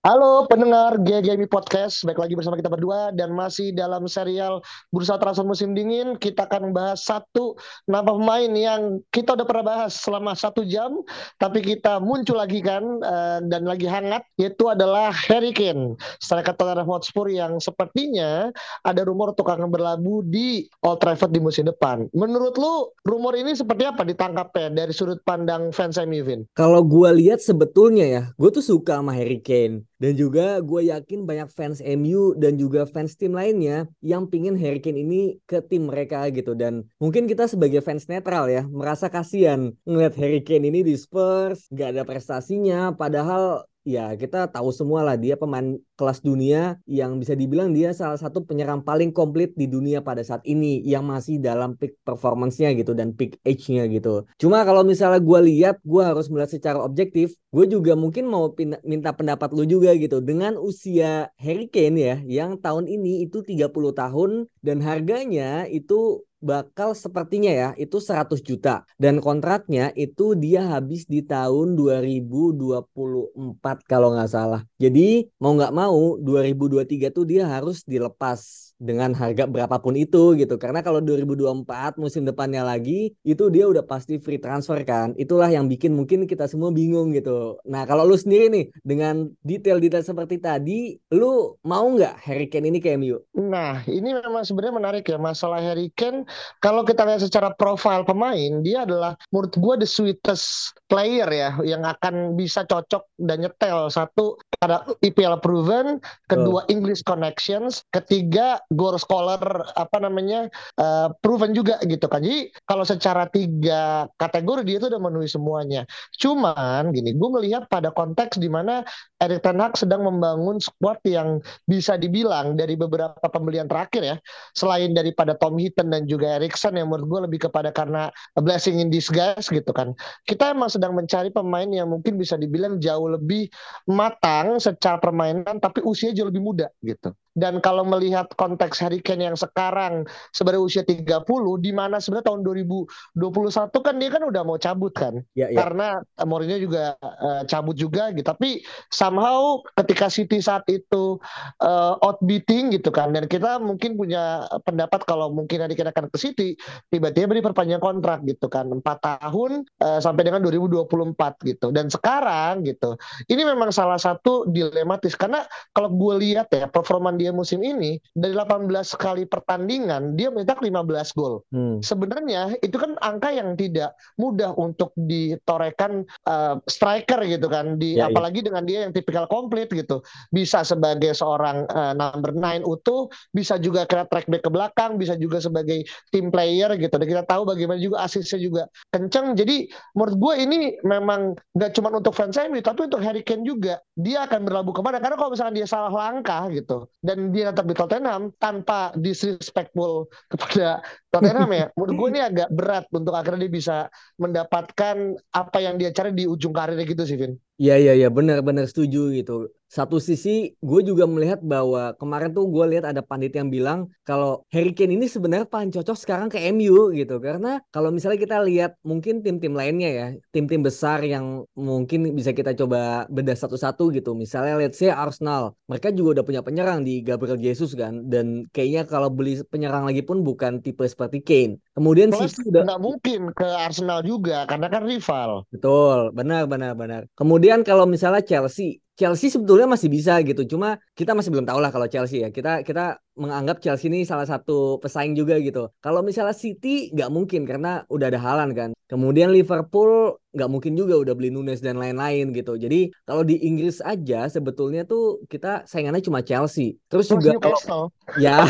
Halo pendengar GGMI Podcast, baik lagi bersama kita berdua dan masih dalam serial Bursa Transfer Musim Dingin. Kita akan membahas satu nama pemain yang kita udah pernah bahas selama satu jam, tapi kita muncul lagi kan uh, dan lagi hangat, yaitu adalah Harry Kane, striker Tottenham Hotspur yang sepertinya ada rumor untuk akan berlabuh di Old Trafford di musim depan. Menurut lu, rumor ini seperti apa ditangkapnya dari sudut pandang fans Vin? Kalau gue lihat sebetulnya ya, gue tuh suka sama Harry Kane. Dan juga gue yakin banyak fans MU dan juga fans tim lainnya yang pingin Harry Kane ini ke tim mereka gitu. Dan mungkin kita sebagai fans netral ya merasa kasihan ngeliat Harry Kane ini di Spurs gak ada prestasinya. Padahal ya kita tahu semua lah dia pemain kelas dunia yang bisa dibilang dia salah satu penyerang paling komplit di dunia pada saat ini yang masih dalam peak performance-nya gitu dan peak age-nya gitu. Cuma kalau misalnya gue lihat, gue harus melihat secara objektif, gue juga mungkin mau minta pendapat lu juga gitu. Dengan usia Harry Kane ya, yang tahun ini itu 30 tahun dan harganya itu bakal sepertinya ya itu 100 juta dan kontraknya itu dia habis di tahun 2024 kalau nggak salah. Jadi mau nggak mau 2023 tuh dia harus dilepas dengan harga berapapun itu gitu. Karena kalau 2024 musim depannya lagi itu dia udah pasti free transfer kan. Itulah yang bikin mungkin kita semua bingung gitu. Nah kalau lu sendiri nih dengan detail-detail seperti tadi, lu mau nggak Harry Kane ini ke MU? Nah ini memang sebenarnya menarik ya masalah Harry Kane. Kalau kita lihat secara profil pemain, dia adalah menurut gua the sweetest player ya yang akan bisa cocok dan nyetel satu ada IPL proven, kedua oh. English connections, ketiga goal scholar apa namanya uh, proven juga gitu kan. Jadi kalau secara tiga kategori dia itu udah memenuhi semuanya. Cuman gini, gue melihat pada konteks di mana Erik Ten Hag sedang membangun squad yang bisa dibilang dari beberapa pembelian terakhir ya, selain daripada Tom Hinton dan juga Erikson yang menurut gue lebih kepada karena blessing in disguise gitu kan. Kita emang sedang mencari pemain yang mungkin bisa dibilang jauh lebih matang secara permainan tapi usia jauh lebih muda gitu. Dan kalau melihat konteks Harry Kane yang sekarang sebenarnya usia 30 di mana sebenarnya tahun 2021 kan dia kan udah mau cabut kan. Ya, ya. Karena Mourinho juga uh, cabut juga gitu. Tapi somehow ketika City saat itu uh, outbeating gitu kan dan kita mungkin punya pendapat kalau mungkin Harry Kane akan ke City tiba-tiba beri perpanjang kontrak gitu kan. 4 tahun uh, sampai dengan 2024 gitu. Dan sekarang gitu. Ini memang salah satu dilematis karena kalau gue lihat ya performa dia musim ini dari 18 kali pertandingan dia mencetak 15 gol. Hmm. Sebenarnya itu kan angka yang tidak mudah untuk ditorekan uh, striker gitu kan di ya, ya. apalagi ya. dengan dia yang tipikal komplit gitu. Bisa sebagai seorang uh, number 9 utuh, bisa juga kena track back ke belakang, bisa juga sebagai team player gitu. Dan kita tahu bagaimana juga asisnya juga kenceng. Jadi menurut gue ini memang nggak cuma untuk fans MU tapi untuk Harry Kane juga. Dia akan berlabuh ke mana? Karena kalau misalnya dia salah langkah gitu dan dia tetap di Tottenham tanpa disrespectful kepada Tottenham ya, menurut gue ini agak berat untuk akhirnya dia bisa mendapatkan apa yang dia cari di ujung karirnya gitu sih, Vin. Iya iya iya. Benar-benar setuju gitu. Satu sisi gue juga melihat bahwa kemarin tuh gue lihat ada pandit yang bilang kalau Harry Kane ini sebenarnya paling cocok sekarang ke MU gitu. Karena kalau misalnya kita lihat mungkin tim-tim lainnya ya tim-tim besar yang mungkin bisa kita coba bedah satu-satu gitu. Misalnya let's say Arsenal. Mereka juga udah punya penyerang di Gabriel Jesus kan. Dan kayaknya kalau beli penyerang lagi pun bukan tipe seperti Kane. Kemudian City udah nggak mungkin ke Arsenal juga karena kan rival. Betul. Benar benar benar. Kemudian Kemudian kalau misalnya Chelsea, Chelsea sebetulnya masih bisa gitu. Cuma kita masih belum tahu lah kalau Chelsea ya. Kita kita menganggap Chelsea ini salah satu pesaing juga gitu. Kalau misalnya City nggak mungkin karena udah ada Halan kan. Kemudian Liverpool nggak mungkin juga udah beli Nunes dan lain-lain gitu. Jadi kalau di Inggris aja sebetulnya tuh kita saingannya cuma Chelsea. Terus, juga kalau ya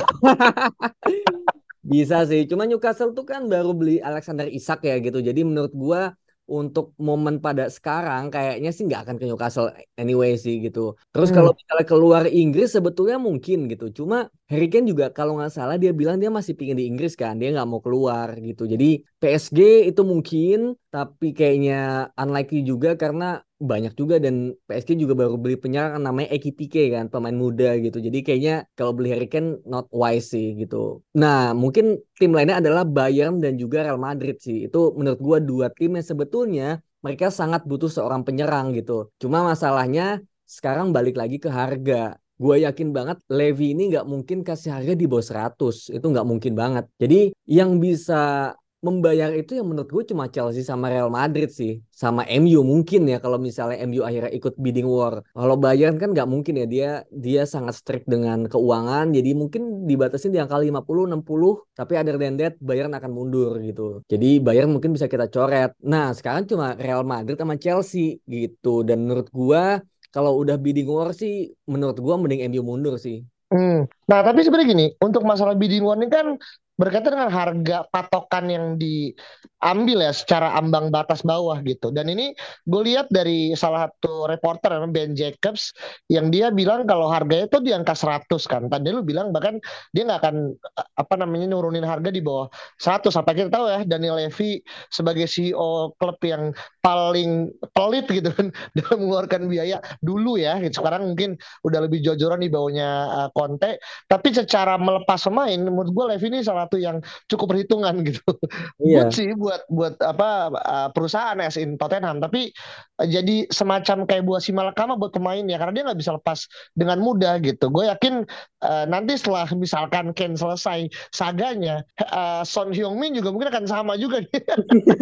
bisa sih. Cuma Newcastle tuh kan baru beli Alexander Isak ya gitu. Jadi menurut gua untuk momen pada sekarang kayaknya sih nggak akan ke Newcastle anyway sih gitu. Terus hmm. kalau misalnya keluar Inggris sebetulnya mungkin gitu. Cuma Harry Kane juga kalau nggak salah dia bilang dia masih pingin di Inggris kan, dia nggak mau keluar gitu. Jadi PSG itu mungkin, tapi kayaknya unlikely juga karena banyak juga dan PSG juga baru beli penyerang namanya Ekitike kan pemain muda gitu. Jadi kayaknya kalau beli Harry Kane not wise sih gitu. Nah mungkin tim lainnya adalah Bayern dan juga Real Madrid sih. Itu menurut gua dua tim yang sebetulnya mereka sangat butuh seorang penyerang gitu. Cuma masalahnya sekarang balik lagi ke harga. Gue yakin banget Levi ini nggak mungkin kasih harga di bawah 100 itu nggak mungkin banget. Jadi yang bisa membayar itu yang menurut gue cuma Chelsea sama Real Madrid sih. Sama MU mungkin ya kalau misalnya MU akhirnya ikut bidding war. Kalau Bayern kan nggak mungkin ya dia dia sangat strict dengan keuangan. Jadi mungkin dibatasi di angka 50 60 tapi other than that Bayern akan mundur gitu. Jadi Bayern mungkin bisa kita coret. Nah sekarang cuma Real Madrid sama Chelsea gitu. Dan menurut gue kalau udah bidding war sih menurut gue mending MU mundur sih. Hmm. Nah, tapi sebenarnya gini, untuk masalah bidding war ini kan berkaitan dengan harga patokan yang diambil ya secara ambang batas bawah gitu. Dan ini gue lihat dari salah satu reporter Ben Jacobs yang dia bilang kalau harganya itu di angka 100 kan. Tadi lu bilang bahkan dia nggak akan apa namanya nurunin harga di bawah 100 sampai kita tahu ya Daniel Levy sebagai CEO klub yang paling pelit gitu kan dalam mengeluarkan biaya dulu ya. Sekarang mungkin udah lebih jojoran di bawahnya uh, tapi secara melepas pemain menurut gue Levy ini salah satu yang cukup perhitungan gitu. Iya. Good sih buat buat apa uh, perusahaan as in Tottenham, tapi uh, jadi semacam kayak buah si malakama buat pemain ya karena dia nggak bisa lepas dengan mudah gitu. Gue yakin uh, nanti setelah misalkan Ken selesai saganya, uh, Son Heung-min juga mungkin akan sama juga.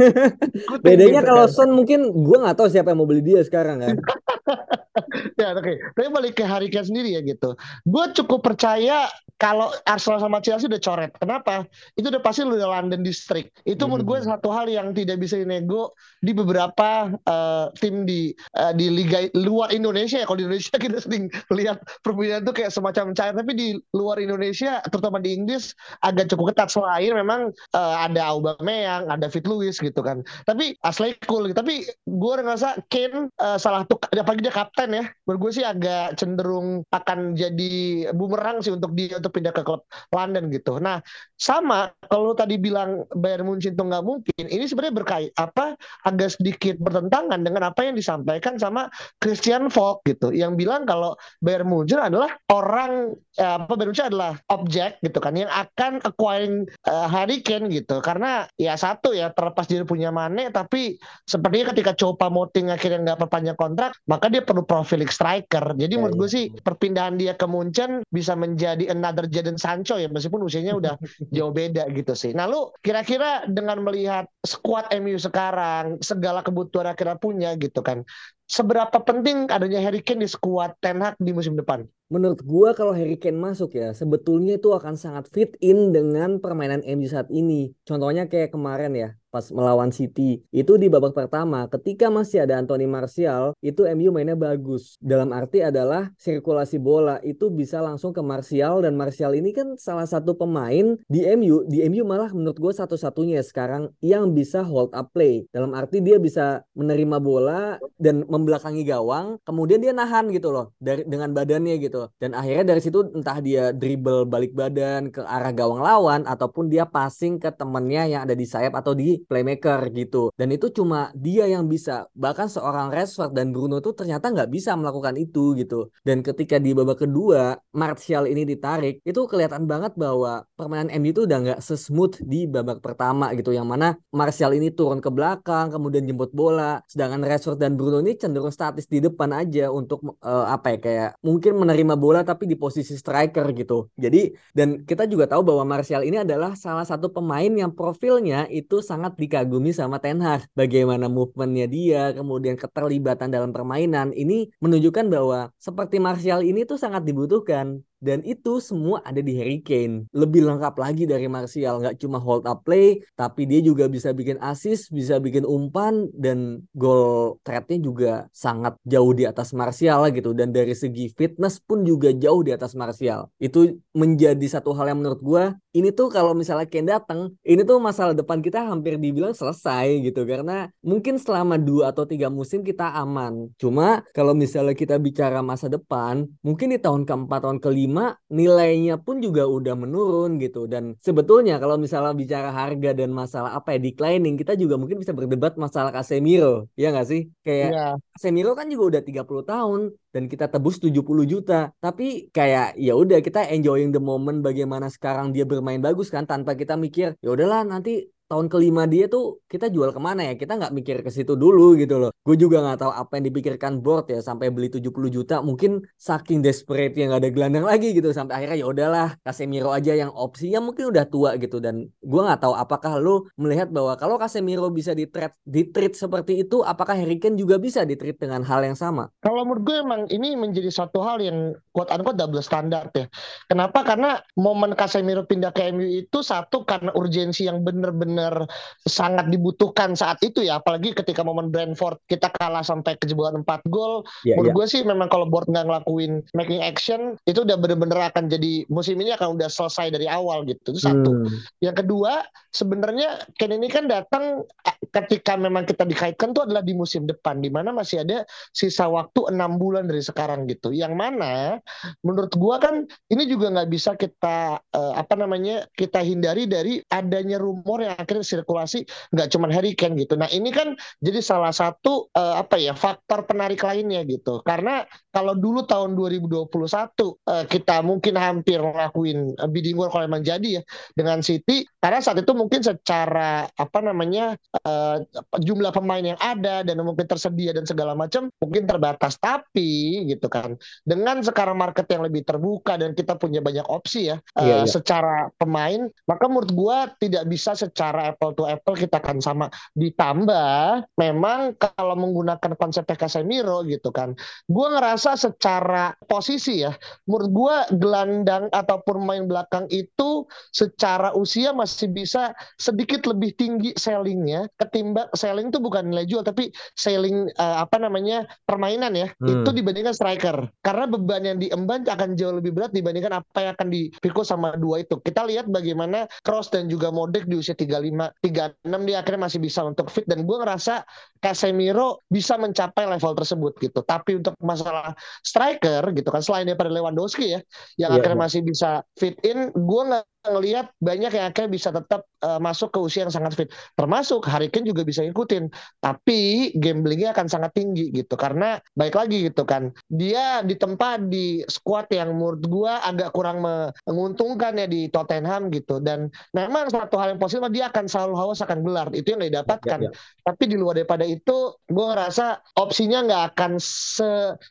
Bedanya gitu kalau kan. Son mungkin gue nggak tahu siapa yang mau beli dia sekarang kan. ya oke, okay. tapi balik ke Harry Kane sendiri ya gitu. Gue cukup percaya kalau Arsenal sama Chelsea udah coret. Kenapa? Itu udah pasti udah London District. Itu menurut gue hmm. satu hal yang tidak bisa dinego di beberapa uh, tim di uh, di liga luar Indonesia ya. Kalau di Indonesia kita sering lihat perbedaan itu kayak semacam cair, tapi di luar Indonesia, terutama di Inggris agak cukup ketat. Selain memang uh, ada Aubameyang, ada Fit Lewis gitu kan. Tapi asli cool. Tapi gue ngerasa Kane uh, salah tuh, apalagi dia kapten ya. Menurut gue sih agak cenderung akan jadi bumerang sih untuk dia untuk pindah ke klub London gitu. Nah, sama kalau tadi bilang Bayern Munchen itu nggak mungkin, ini sebenarnya berkait apa agak sedikit bertentangan dengan apa yang disampaikan sama Christian Falk gitu, yang bilang kalau Bayern Munchen adalah orang ya, apa Bayern Munchen adalah objek gitu kan yang akan acquiring uh, Harry Kane gitu. Karena ya satu ya terlepas dia punya Mane tapi sepertinya ketika Copa Moting akhirnya nggak perpanjang kontrak, dia perlu profiling striker. Jadi ya, menurut gue sih perpindahan dia ke Munchen bisa menjadi another another Jadon Sancho ya meskipun usianya udah jauh beda gitu sih. Nah lu kira-kira dengan melihat skuad MU sekarang segala kebutuhan akhirnya punya gitu kan seberapa penting adanya Harry Kane di skuad Ten Hag di musim depan? Menurut gua kalau Harry Kane masuk ya, sebetulnya itu akan sangat fit in dengan permainan MU saat ini. Contohnya kayak kemarin ya, pas melawan City. Itu di babak pertama, ketika masih ada Anthony Martial, itu MU mainnya bagus. Dalam arti adalah sirkulasi bola itu bisa langsung ke Martial dan Martial ini kan salah satu pemain di MU, di MU malah menurut gue satu-satunya sekarang yang bisa hold up play. Dalam arti dia bisa menerima bola dan membelakangi gawang, kemudian dia nahan gitu loh dari dengan badannya gitu. Dan akhirnya dari situ entah dia dribble balik badan ke arah gawang lawan ataupun dia passing ke temennya yang ada di sayap atau di playmaker gitu. Dan itu cuma dia yang bisa. Bahkan seorang Rashford dan Bruno tuh ternyata nggak bisa melakukan itu gitu. Dan ketika di babak kedua Martial ini ditarik, itu kelihatan banget bahwa permainan MU itu udah nggak sesmooth di babak pertama gitu. Yang mana Martial ini turun ke belakang, kemudian jemput bola. Sedangkan Rashford dan Bruno ini cenderung statis di depan aja untuk uh, apa ya kayak mungkin menerima bola tapi di posisi striker gitu. Jadi dan kita juga tahu bahwa Martial ini adalah salah satu pemain yang profilnya itu sangat sangat dikagumi sama Ten Hag. Bagaimana movementnya dia, kemudian keterlibatan dalam permainan. Ini menunjukkan bahwa seperti Martial ini tuh sangat dibutuhkan Dan itu semua ada di Harry Kane. Lebih lengkap lagi dari Martial. Nggak cuma hold up play, tapi dia juga bisa bikin assist, bisa bikin umpan, dan gol threatnya juga sangat jauh di atas Martial gitu. Dan dari segi fitness pun juga jauh di atas Martial. Itu menjadi satu hal yang menurut gue, ini tuh kalau misalnya Kane datang, ini tuh masalah depan kita hampir dibilang selesai gitu. Karena mungkin selama dua atau tiga musim kita aman. Cuma kalau misalnya kita bicara masa depan, mungkin di tahun keempat, tahun kelima, nilainya pun juga udah menurun gitu. Dan sebetulnya kalau misalnya bicara harga dan masalah apa ya, declining, kita juga mungkin bisa berdebat masalah Casemiro. Ya nggak sih? Kayak ya. Casemiro kan juga udah 30 tahun dan kita tebus 70 juta. Tapi kayak ya udah kita enjoying the moment bagaimana sekarang dia bermain bagus kan tanpa kita mikir ya udahlah nanti tahun kelima dia tuh kita jual ke mana ya? Kita nggak mikir ke situ dulu gitu loh. Gue juga nggak tahu apa yang dipikirkan board ya sampai beli 70 juta mungkin saking desperate yang nggak ada gelandang lagi gitu sampai akhirnya ya udahlah Casemiro aja yang opsinya mungkin udah tua gitu dan gue nggak tahu apakah lo melihat bahwa kalau Casemiro bisa di trade di treat seperti itu apakah Harry Kane juga bisa di treat dengan hal yang sama? Kalau menurut gue emang ini menjadi satu hal yang quote unquote double standard ya. Kenapa? Karena momen Casemiro pindah ke MU itu satu karena urgensi yang bener-bener benar sangat dibutuhkan saat itu ya. Apalagi ketika momen Brentford kita kalah sampai kejebolan 4 gol. Yeah, menurut yeah. gue sih memang kalau board nggak ngelakuin making action itu udah bener-bener akan jadi musim ini akan udah selesai dari awal gitu. Itu satu. Hmm. yang kedua sebenarnya Ken ini kan datang eh, ketika memang kita dikaitkan tuh adalah di musim depan di mana masih ada sisa waktu enam bulan dari sekarang gitu. Yang mana menurut gue kan ini juga nggak bisa kita uh, apa namanya kita hindari dari adanya rumor yang akhirnya sirkulasi nggak cuma Harry Kane gitu. Nah ini kan jadi salah satu uh, apa ya faktor penarik lainnya gitu. Karena kalau dulu tahun 2021 uh, kita mungkin hampir ngelakuin uh, bidding war kalau memang jadi ya dengan City karena saat itu mungkin secara apa namanya uh, jumlah pemain yang ada dan mungkin tersedia dan segala macam mungkin terbatas tapi gitu kan dengan sekarang market yang lebih terbuka dan kita punya banyak opsi ya uh, iya, iya. secara pemain maka menurut gua tidak bisa secara secara apple to apple kita akan sama. Ditambah memang kalau menggunakan konsep Casemiro gitu kan, gue ngerasa secara posisi ya, menurut gue gelandang ataupun main belakang itu secara usia masih bisa sedikit lebih tinggi sellingnya ketimbang selling itu bukan nilai jual tapi selling uh, apa namanya permainan ya hmm. itu dibandingkan striker karena beban yang diemban akan jauh lebih berat dibandingkan apa yang akan dipikul sama dua itu kita lihat bagaimana Cross dan juga Modric di usia 35 35 36 dia akhirnya masih bisa untuk fit dan gue ngerasa Casemiro bisa mencapai level tersebut gitu tapi untuk masalah striker gitu kan selain daripada Lewandowski ya yang yeah, akhirnya yeah. masih bisa fit in gue nggak ngelihat banyak yang akhirnya bisa tetap uh, masuk ke usia yang sangat fit. Termasuk Harry Kane juga bisa ngikutin. Tapi gamblingnya akan sangat tinggi gitu. Karena baik lagi gitu kan. Dia ditempa di squad yang menurut gua agak kurang menguntungkan ya di Tottenham gitu. Dan memang satu hal yang positif dia akan selalu haus akan gelar. Itu yang didapatkan. Ya, ya. Tapi di luar daripada itu gua ngerasa opsinya nggak akan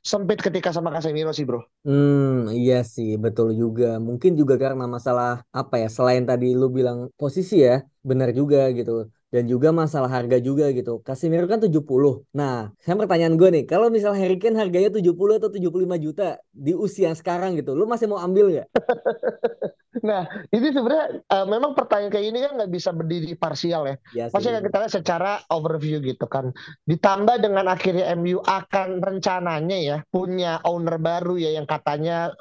sempit ketika sama Casemiro sih bro. Hmm, iya sih, betul juga. Mungkin juga karena masalah apa ya, selain tadi lu bilang posisi ya, benar juga gitu. Dan juga masalah harga juga gitu. Casemiro kan 70. Nah, saya pertanyaan gue nih, kalau misal Harry Kane harganya 70 atau 75 juta di usia sekarang gitu, lu masih mau ambil nggak? Nah, ini sebenarnya uh, memang pertanyaan kayak ini kan nggak bisa berdiri parsial ya. ya Pasti kan kita lihat secara overview gitu kan. Ditambah dengan akhirnya MU akan rencananya ya punya owner baru ya yang katanya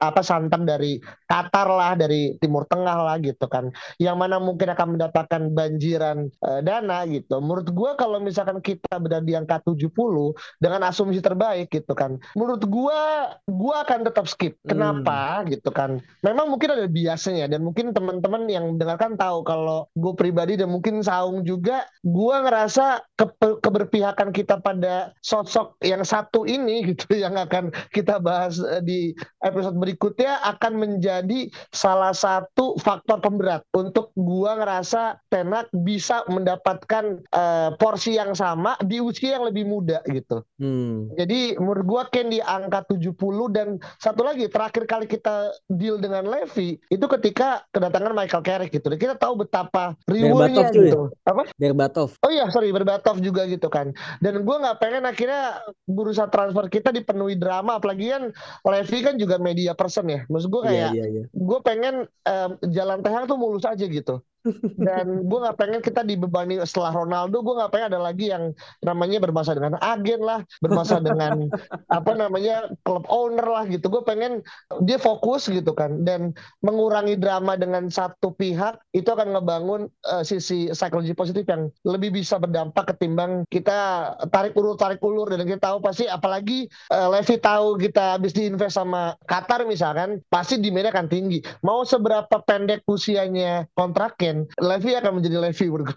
apa santan dari Qatar lah, dari Timur Tengah lah gitu kan. Yang mana mungkin akan mendapatkan banjiran uh, dana gitu. Menurut gua kalau misalkan kita berada di angka 70 dengan asumsi terbaik gitu kan. Menurut gua gua akan tetap skip. Kenapa hmm. gitu kan? Memang mungkin ada biasanya dan mungkin teman-teman yang mendengarkan tahu kalau gue pribadi dan mungkin Saung juga gue ngerasa ke keberpihakan kita pada sosok yang satu ini gitu yang akan kita bahas eh, di episode berikutnya akan menjadi salah satu faktor pemberat untuk gue ngerasa Tenak bisa mendapatkan uh, porsi yang sama di usia yang lebih muda gitu. Hmm. Jadi menurut gue Ken di angka 70 dan satu lagi terakhir kali kita deal dengan Levi itu ketika kedatangan Michael Carrick gitu. Dan kita tahu betapa rewardnya gitu. Apa? Berbatov. Oh iya sorry Berbatov juga gitu kan. Dan gue nggak pengen akhirnya bursa transfer kita dipenuhi drama. Apalagi kan Levy kan juga media person ya. Maksud gue iya, kayak yeah, yeah, yeah. gue pengen um, jalan tengah tuh mulus aja gitu dan gue nggak pengen kita dibebani setelah Ronaldo gue nggak pengen ada lagi yang namanya bermasalah dengan agen lah bermasalah dengan apa namanya klub owner lah gitu. Gue pengen dia fokus gitu kan. Dan mengurangi drama dengan satu pihak itu akan ngebangun uh, sisi psikologi positif yang lebih bisa berdampak ketimbang kita tarik ulur tarik ulur. Dan kita tahu pasti apalagi uh, Levi tahu kita habis diinvest sama Qatar misalkan pasti demandnya akan tinggi. Mau seberapa pendek usianya kontraknya Levi akan menjadi Levi menurut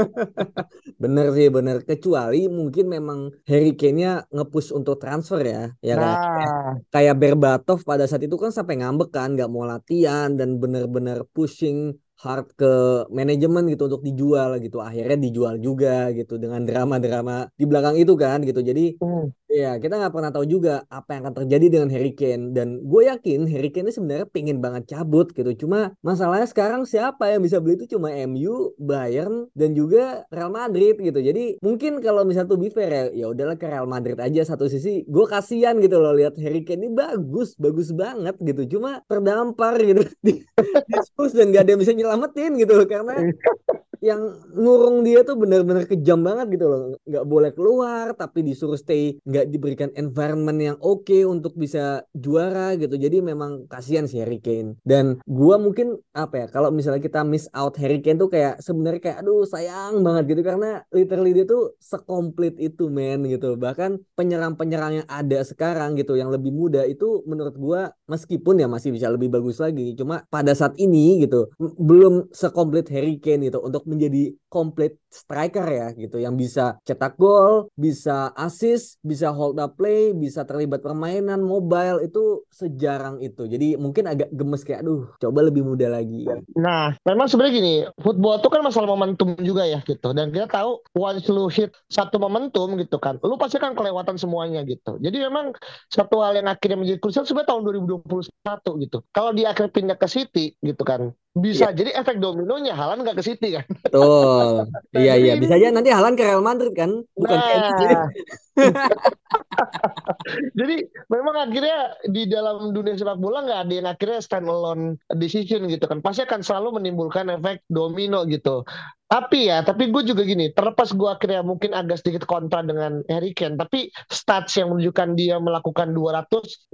bener sih bener kecuali mungkin memang Harry Kane-nya ngepush untuk transfer ya ya kan? nah. kan kayak Berbatov pada saat itu kan sampai ngambek kan nggak mau latihan dan bener-bener pushing hard ke manajemen gitu untuk dijual gitu akhirnya dijual juga gitu dengan drama-drama di belakang itu kan gitu jadi hmm. Ya kita nggak pernah tahu juga apa yang akan terjadi dengan Harry Kane. Dan gue yakin Harry Kane ini sebenarnya pengen banget cabut gitu. Cuma masalahnya sekarang siapa yang bisa beli itu? Cuma MU Bayern dan juga Real Madrid gitu. Jadi mungkin kalau misalnya tuh be fair ya ya udahlah ke Real Madrid aja. Satu sisi gue kasihan gitu loh lihat Harry Kane ini bagus bagus banget gitu. Cuma terdampar gitu. Di, di dan gak ada yang bisa nyelamat nyelamatin gitu karena yang ngurung dia tuh benar-benar kejam banget gitu loh. Nggak boleh keluar tapi disuruh stay nggak diberikan environment yang oke okay untuk bisa juara gitu. Jadi memang kasihan sih Harry Kane. Dan gua mungkin apa ya kalau misalnya kita miss out Harry Kane tuh kayak sebenarnya kayak aduh sayang banget gitu. Karena literally dia tuh sekomplit itu men gitu. Bahkan penyerang-penyerang yang ada sekarang gitu yang lebih muda itu menurut gua meskipun ya masih bisa lebih bagus lagi cuma pada saat ini gitu belum sekomplit Harry Kane gitu untuk menjadi komplit striker ya gitu yang bisa cetak gol, bisa assist, bisa hold up play, bisa terlibat permainan mobile itu sejarang itu. Jadi mungkin agak gemes kayak aduh, coba lebih muda lagi. Nah, memang sebenarnya gini, football itu kan masalah momentum juga ya gitu. Dan kita tahu once lu hit satu momentum gitu kan, lu pasti kan kelewatan semuanya gitu. Jadi memang satu hal yang akhirnya menjadi krusial sebenarnya tahun 2021 gitu. Kalau dia akhirnya pindah ke City gitu kan, bisa ya. jadi efek dominonya Halan nggak ke City kan. Betul. iya iya bisa aja nanti Halan ke Real Madrid kan, bukan nah. kayak jadi memang akhirnya di dalam dunia sepak bola nggak ada yang akhirnya stand alone decision gitu kan. Pasti akan selalu menimbulkan efek domino gitu. Tapi ya, tapi gue juga gini, terlepas gue akhirnya mungkin agak sedikit kontra dengan Harry Kane, tapi stats yang menunjukkan dia melakukan 265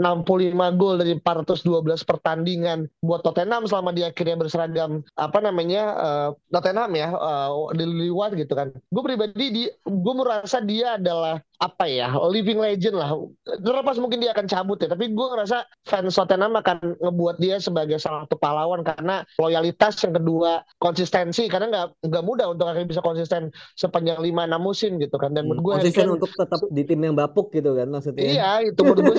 gol dari 412 pertandingan buat Tottenham selama dia akhirnya berseragam apa namanya uh, Tottenham ya uh, di luar gitu kan. Gue pribadi di gue merasa dia adalah apa ya living legend lah. Terlepas mungkin dia akan cabut ya tapi gue ngerasa fans Tottenham akan ngebuat dia sebagai salah satu pahlawan karena loyalitas yang kedua konsistensi. Karena nggak nggak mudah untuk akhirnya bisa konsisten sepanjang lima enam musim gitu kan. Dan menurut gue konsisten kan, untuk tetap di tim yang bapuk gitu kan maksudnya. Iya itu menurut gue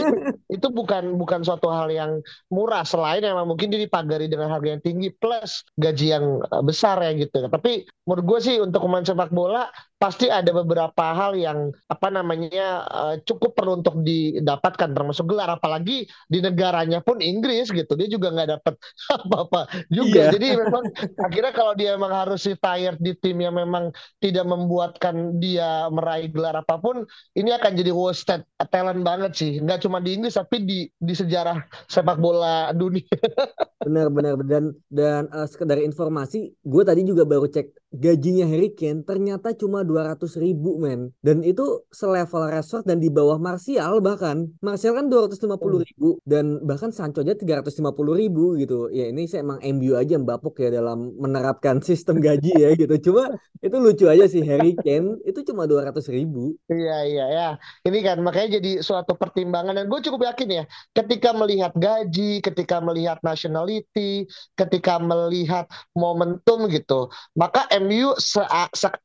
itu bukan bukan suatu hal yang murah. Selain memang mungkin dia dipagari dengan harga yang tinggi plus gaji yang besar ya gitu tapi menurut gue sih untuk pemain sepak bola pasti ada beberapa hal yang apa namanya uh, cukup perlu untuk didapatkan termasuk gelar. Apalagi di negaranya pun Inggris gitu dia juga nggak dapat apa-apa juga. Yeah. jadi memang akhirnya kalau dia memang harus retire di tim yang memang tidak membuatkan dia meraih gelar apa pun ini akan jadi wasted talent banget sih. Nggak cuma di Inggris tapi di di sejarah sepak bola dunia. Benar-benar dan dan uh, sekedar informasi gue tadi juga baru cek gajinya Harry Kane ternyata cuma 200 ribu men. Dan itu selevel Rashford dan di bawah Martial bahkan. Martial kan 250 ribu dan bahkan Sancho aja 350 ribu gitu. Ya ini saya emang MU aja mbapuk ya dalam menerapkan sistem gaji ya gitu. Cuma itu lucu aja sih Harry Kane itu cuma 200 ribu. Iya iya ya. Ini kan makanya jadi suatu pertimbangan dan gue cukup yakin ya ketika melihat gaji ketika melihat nationality ketika melihat momentum gitu maka MU se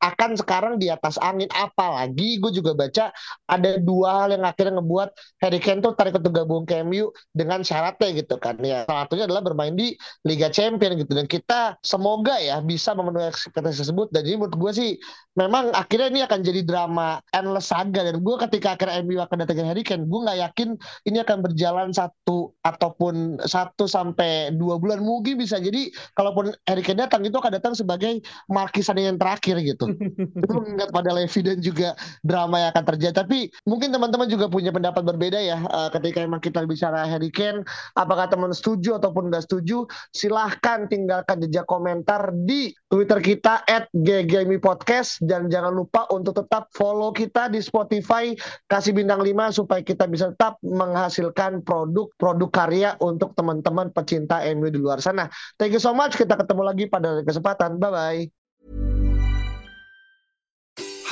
akan sekarang di atas angin apalagi gue juga baca ada dua hal yang akhirnya ngebuat Harry Kane tuh tarik untuk gabung ke MU dengan syaratnya gitu kan ya. Salah satunya adalah bermain di Liga Champion gitu. Dan kita semoga ya bisa memenuhi ekspektasi tersebut. Dan ini menurut gue sih memang akhirnya ini akan jadi drama endless saga. Dan gue ketika akhirnya MU akan datangin Harry Kane gue nggak yakin ini akan berjalan satu ataupun satu sampai dua bulan. Mungkin bisa jadi kalaupun Harry Kane datang itu akan datang sebagai markisan yang terakhir gitu. itu mengingat pada Levi dan juga drama yang akan terjadi tapi mungkin teman-teman juga punya pendapat berbeda ya uh, ketika emang kita bicara Harry Kane apakah teman setuju ataupun nggak setuju silahkan tinggalkan jejak komentar di Twitter kita at GGMI Podcast dan jangan lupa untuk tetap follow kita di Spotify kasih bintang 5 supaya kita bisa tetap menghasilkan produk-produk karya untuk teman-teman pecinta MU di luar sana. Thank you so much. Kita ketemu lagi pada kesempatan. Bye bye.